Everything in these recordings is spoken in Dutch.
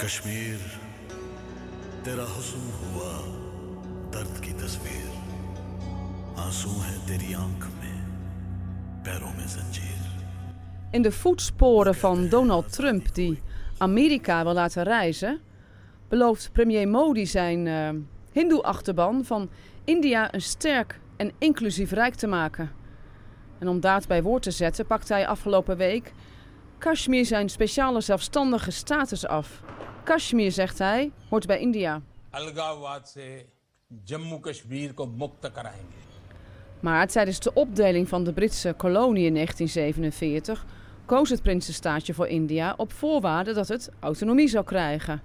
कश्मीर तेरा हुस्न हुआ दर्द की तस्वीर आंसू है तेरी आंख में पैरों में जंजीर In de voetsporen van Donald Trump, die Amerika wil laten reizen, belooft premier Modi zijn uh, Hindoe-achterban van India een sterk en inclusief rijk te maken. En om daad bij woord te zetten, pakte hij afgelopen week Kashmir zijn speciale zelfstandige status af. Kashmir, zegt hij, hoort bij India. Maar tijdens de opdeling van de Britse kolonie in 1947 koos het Prinsenstaatje voor India op voorwaarde dat het autonomie zou krijgen.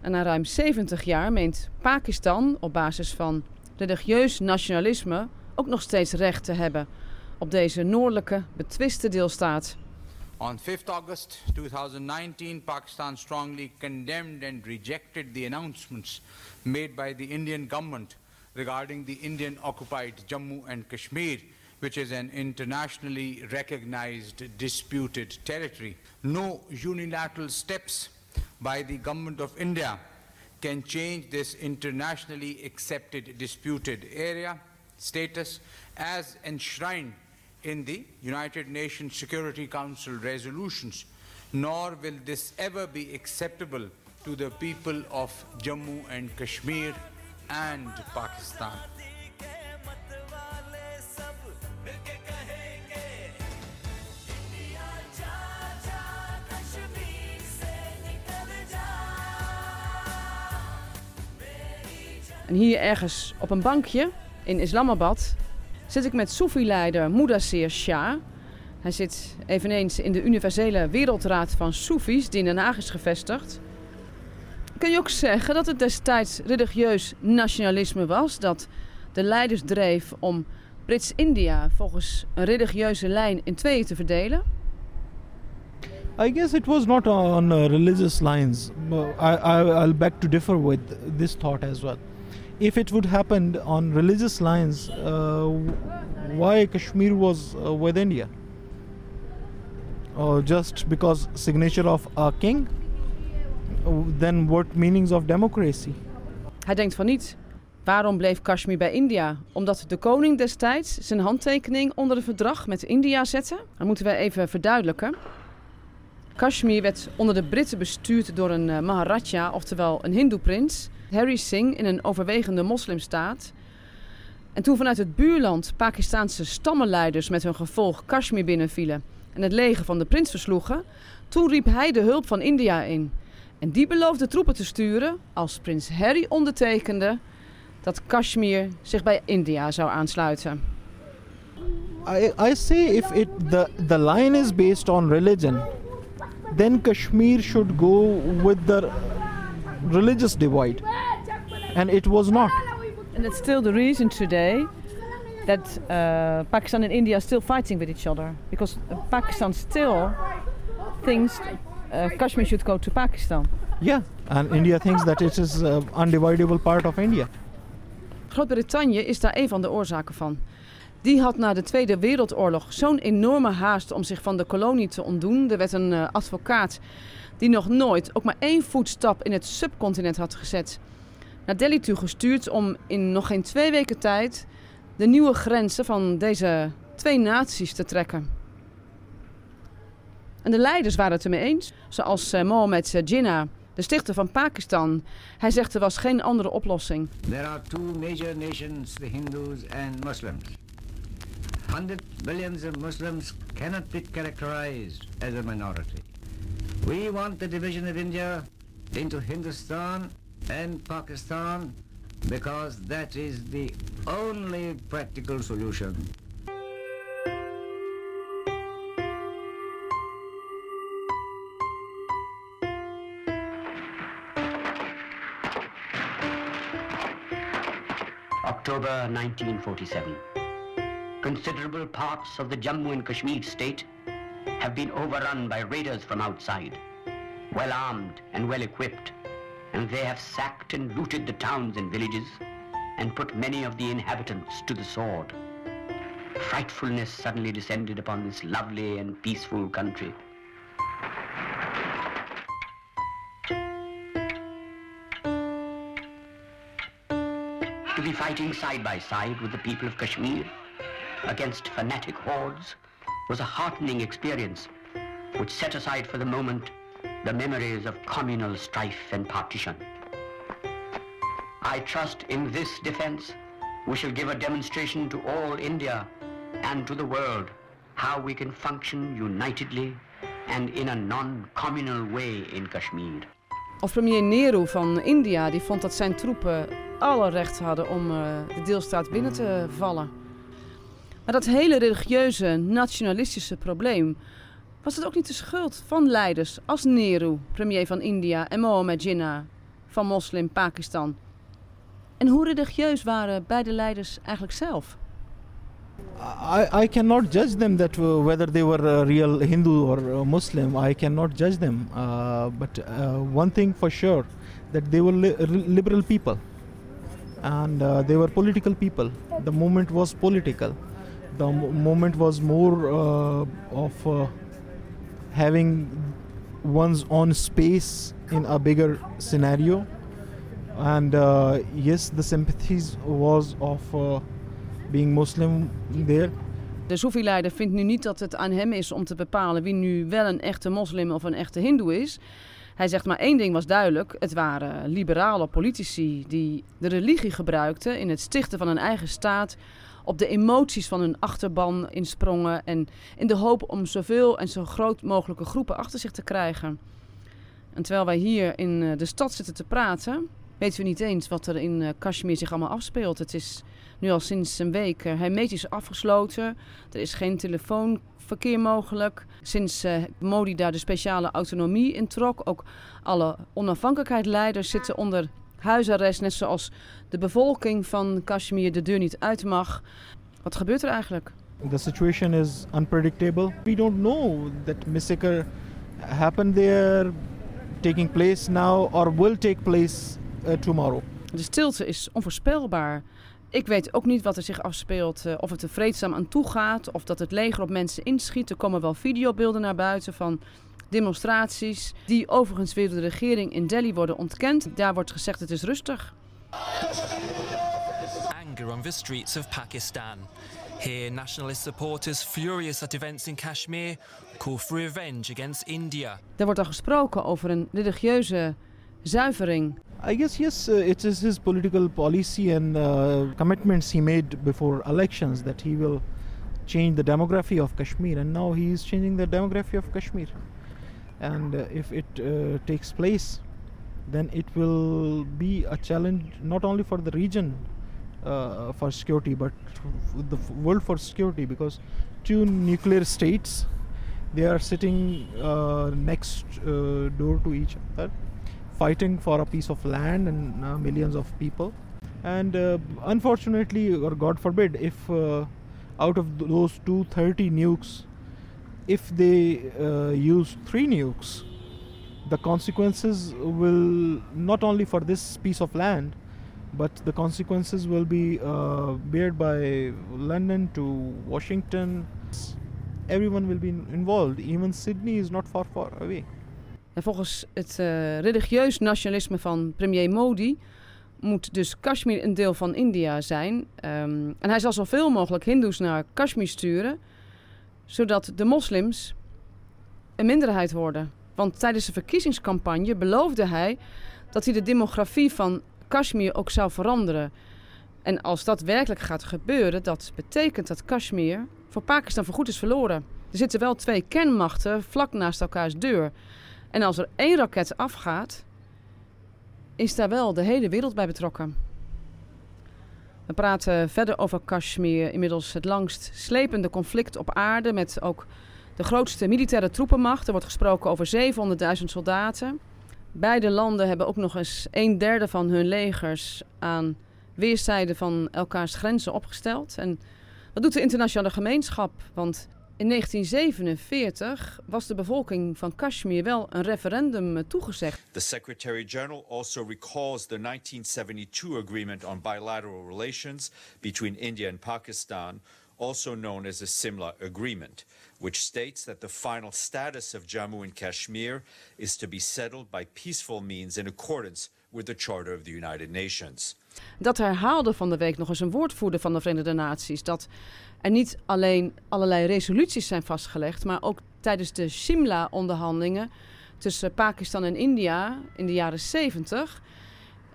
En na ruim 70 jaar meent Pakistan op basis van religieus nationalisme ook nog steeds recht te hebben op deze noordelijke betwiste deelstaat. On 5th August 2019, Pakistan strongly condemned and rejected the announcements made by the Indian government regarding the Indian occupied Jammu and Kashmir, which is an internationally recognized disputed territory. No unilateral steps by the government of India can change this internationally accepted disputed area status as enshrined in the United Nations Security Council resolutions, nor will this ever be acceptable to the people of Jammu and Kashmir and Pakistan. En hier ergens op een bankje in Islamabad zit ik met Soefi-leider Mudassir Shah. Hij zit eveneens in de Universele Wereldraad van Soefies, die in Den Haag is gevestigd. Kun je ook zeggen dat het destijds religieus nationalisme was, dat de leiders dreef om Brits-India volgens een religieuze lijn in tweeën te verdelen? I guess it was not on uh, religious lines. I, I, I'll beg to differ with this thought as well. If it would happen on religious lines, uh, why Kashmir was uh, with India? Or just because signature of a king? Then what meanings of democracy? Hij denkt van niet. Waarom bleef Kashmir bij India? Omdat de koning destijds zijn handtekening onder het verdrag met India zette? Dat moeten we even verduidelijken. Kashmir werd onder de Britten bestuurd door een uh, Maharaja, oftewel een Hindoe-prins. Harry Singh in een overwegende moslimstaat. En toen vanuit het buurland Pakistaanse stammenleiders met hun gevolg Kashmir binnenvielen en het leger van de prins versloegen, toen riep hij de hulp van India in. En die beloofde troepen te sturen als prins Harry ondertekende dat Kashmir zich bij India zou aansluiten. I, I say if it the, the line is based on religion, then Kashmir should go with the religious divide. And it was not. And it's still the reason today that uh, Pakistan and India are still fighting with each other. Because Pakistan still thinks uh, Kashmir should go to Pakistan. Yeah, and India thinks that it is an undividable part of India. Groot-Brittannië is daar een van de oorzaken van. Die had na de Tweede Wereldoorlog zo'n enorme haast om zich van de kolonie te ontdoen. Er werd een uh, advocaat die nog nooit ook maar één voetstap in het subcontinent had gezet, naar Delhi toe gestuurd om in nog geen twee weken tijd de nieuwe grenzen van deze twee naties te trekken. En de leiders waren het ermee eens, zoals uh, Mohammed Jinnah, de stichter van Pakistan. Hij zegt er was geen andere oplossing. There are two major nations, the Hindus and Muslims. 100 billions of Muslims cannot be characterized as a minority. We want the division of India into Hindustan and Pakistan because that is the only practical solution. October 1947 considerable parts of the Jammu and Kashmir state have been overrun by raiders from outside, well armed and well equipped, and they have sacked and looted the towns and villages and put many of the inhabitants to the sword. Frightfulness suddenly descended upon this lovely and peaceful country. To be fighting side by side with the people of Kashmir against fanatic hordes was a heartening experience which set aside for the moment the memories of communal strife and partition. I trust in this defense we shall give a demonstration to all India and to the world how we can function unitedly and in a non-communal way in Kashmir. Of premier Nehru van India, die vond dat zijn troepen alle recht hadden om uh, de deelstaat binnen te vallen. Maar dat hele religieuze, nationalistische probleem, was het ook niet de schuld van leiders als Nehru, premier van India, en Mohammed Jinnah van moslim Pakistan. En hoe religieus waren beide leiders eigenlijk zelf? I, I cannot judge them that uh, whether they were a real Hindu or a Muslim. I cannot judge them. Uh, but uh, one thing for sure, that they were li- liberal people, and uh, they were political people. The movement was political. The m- movement was more uh, of uh, having one's own space in a bigger scenario. And yes, the sympathies was of being Muslim there. De Soefi-leider vindt nu niet dat het aan hem is om te bepalen wie nu wel een echte moslim of een echte hindoe is. Hij zegt maar één ding was duidelijk. Het waren liberale politici die de religie gebruikten in het stichten van een eigen staat. Op de emoties van hun achterban insprongen. En in de hoop om zoveel en zo groot mogelijke groepen achter zich te krijgen. En terwijl wij hier in eh, de stad zitten te praten, weten we niet eens wat er in eh, Kashmir zich allemaal afspeelt. Het is nu al sinds een week uh, hermetisch afgesloten. Er is geen telefoonverkeer mogelijk. Sinds Modi daar de speciale autonomie in trok. Ook alle onafhankelijkheidsleiders zitten onder huisarrest. Net zoals de bevolking van Kashmir de deur niet uit mag. Wat gebeurt er eigenlijk? The situation is unpredictable. We don't know that massacre happened there, taking place now or will take place uh, tomorrow. De stilte is onvoorspelbaar. Ik weet ook niet wat er zich afspeelt, uh, of het er vreedzaam aan toe gaat, of dat het leger op mensen inschiet. Er komen wel videobeelden naar buiten van demonstraties, die overigens weer door de regering in Delhi worden ontkend. Daar wordt gezegd het is rustig. Anger on the streets of Pakistan. Here, nationalist supporters furious at events in Kashmir call for revenge against India. Er wordt al gesproken over een religieuze zuivering. I guess yes, uh, it is his political policy and uh, commitments he made before elections that he will change the demography of Kashmir, and now he is changing the demography of Kashmir. And uh, if it uh, takes place, then it will be a challenge not only for the region uh, for security, but the world for security, because two nuclear states they are sitting uh, next door to each other fighting for a piece of land and uh, millions of people. And uh, unfortunately, or God forbid, if uh, out of those 230 nukes, if they uh, use three nukes, the consequences will not only for this piece of land, but the consequences will be uh, bared by London to Washington. Everyone will be involved. Even Sydney is not far, far away. En volgens het uh, religieus nationalisme van premier Modi moet dus Kashmir een deel van India zijn. Um, en hij zal zoveel mogelijk Hindoes naar Kashmir sturen, zodat de moslims een minderheid worden. Want tijdens de verkiezingscampagne beloofde hij dat hij de demografie van Kashmir ook zou veranderen. En als dat werkelijk gaat gebeuren, dat betekent dat Kashmir voor Pakistan voorgoed is verloren. Er zitten wel twee kernmachten vlak naast elkaars deur. En als er één raket afgaat, is daar wel de hele wereld bij betrokken. We praten verder over Kashmir, inmiddels het langst slepende conflict op aarde met ook de grootste militaire troepenmacht. Er wordt gesproken over 700.000 soldaten. Beide landen hebben ook nog eens een derde van hun legers aan weerszijden van elkaars grenzen opgesteld. En wat doet de internationale gemeenschap? Want in 1947 was de bevolking van Kashmir wel een referendum eh, toegezegd. The Secretary General also recalls the 1972 agreement on bilateral relations between India and Pakistan, also known as the Simla Agreement, which states that the final status of Jammu and Kashmir is to be settled by peaceful means in accordance with the Charter of the United Nations. Dat herhaalde van de week nog eens een woordvoerder van de Verenigde Naties. Dat er niet alleen allerlei resoluties zijn vastgelegd, maar ook tijdens de Shimla-onderhandelingen tussen Pakistan en India in de jaren 70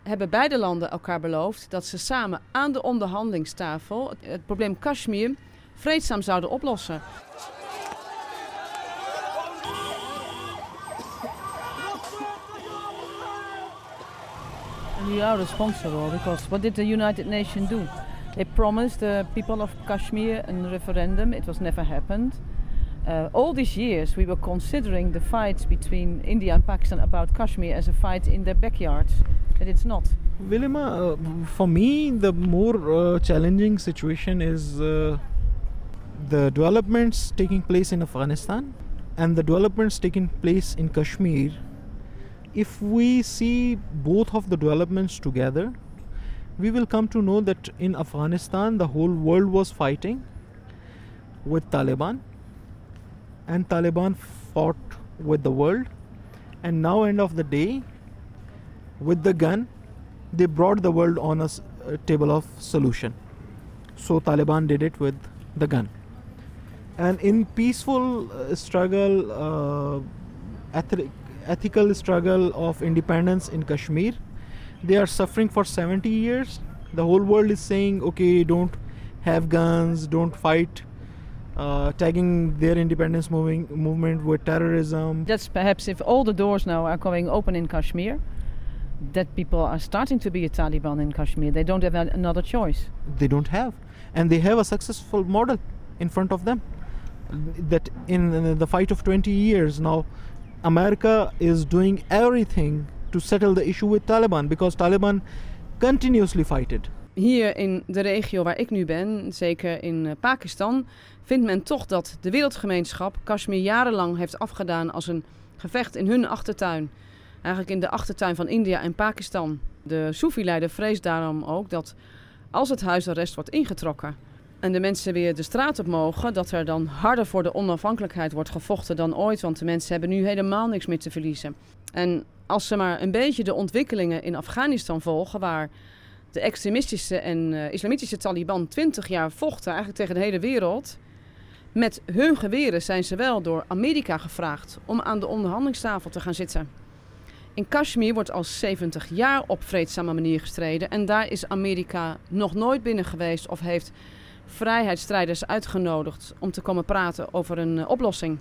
hebben beide landen elkaar beloofd dat ze samen aan de onderhandelingstafel het probleem Kashmir vreedzaam zouden oplossen. We are responsible because what did the United Nations do? They promised the people of Kashmir a referendum. It was never happened. Uh, all these years, we were considering the fights between India and Pakistan about Kashmir as a fight in their backyards, but it's not. Willema, uh, for me, the more uh, challenging situation is uh, the developments taking place in Afghanistan and the developments taking place in Kashmir. If we see both of the developments together, we will come to know that in Afghanistan, the whole world was fighting with Taliban and Taliban fought with the world. And now end of the day with the gun they brought the world on a table of solution. So Taliban did it with the gun. And in peaceful uh, struggle uh, eth- ethical struggle of independence in Kashmir they are suffering for 70 years the whole world is saying okay don't have guns don't fight uh, tagging their independence moving movement with terrorism. That's perhaps if all the doors now are going open in Kashmir, that people are starting to be a Taliban in Kashmir. They don't have another choice. They don't have, and they have a successful model in front of them. That in the fight of 20 years now, America is doing everything to settle the issue with Taliban because Taliban continuously fight it. Hier in de regio waar ik nu ben, zeker in eh, Pakistan, vindt men toch dat de wereldgemeenschap Kashmir jarenlang heeft afgedaan als een gevecht in hun achtertuin. Eigenlijk in de achtertuin van India en Pakistan. De Soefi-leider vreest daarom ook dat als het huisarrest wordt ingetrokken en de mensen weer de straat op mogen, dat er dan harder voor de onafhankelijkheid wordt gevochten dan ooit. Want de mensen hebben nu helemaal niks meer te verliezen. En als ze maar een beetje de ontwikkelingen in Afghanistan volgen, waar de extremistische en eh, islamitische Taliban 20 jaar vochten, eigenlijk tegen de hele wereld. Met hun geweren zijn ze wel door Amerika gevraagd om aan de onderhandelingstafel te gaan zitten. In Kashmir wordt al 70 jaar op vreedzame manier gestreden en daar is Amerika nog nooit binnen geweest of heeft vrijheidsstrijders uitgenodigd om te komen praten over een eh, oplossing.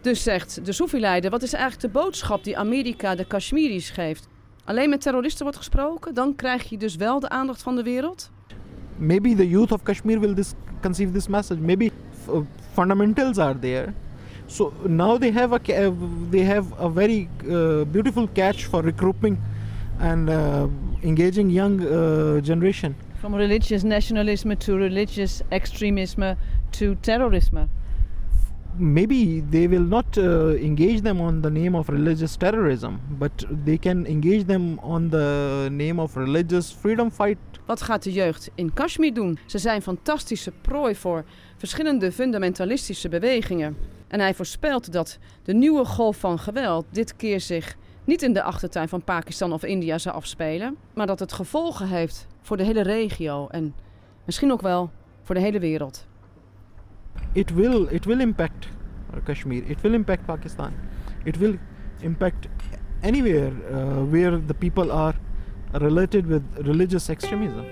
Dus zegt de Soefi-leider, wat is eigenlijk de boodschap die Amerika de Kashmiris geeft? Alleen met terroristen wordt gesproken, dan krijg je dus wel de aandacht van de wereld? Maybe the youth of Kashmir will this, conceive this message. Maybe uh, fundamentals are there. So now they have a uh, they have a very uh, beautiful catch for recruiting and engaging young generation. From religious nationalism to religious extremism to terrorism. maybe they will not uh, engage them on the name of religious terrorism, but they can engage them on the name of religious freedom fight. Wat gaat de jeugd in Kashmir doen? Ze zijn fantastische prooi voor verschillende fundamentalistische bewegingen. En hij voorspelt dat de nieuwe golf van geweld dit keer zich niet in de achtertuin van Pakistan of India zal afspelen, maar dat het gevolgen heeft voor de hele regio en misschien ook wel voor de hele wereld. It will it will impact Kashmir. It will impact Pakistan. It will impact anywhere uh, where the people are related with religious extremism.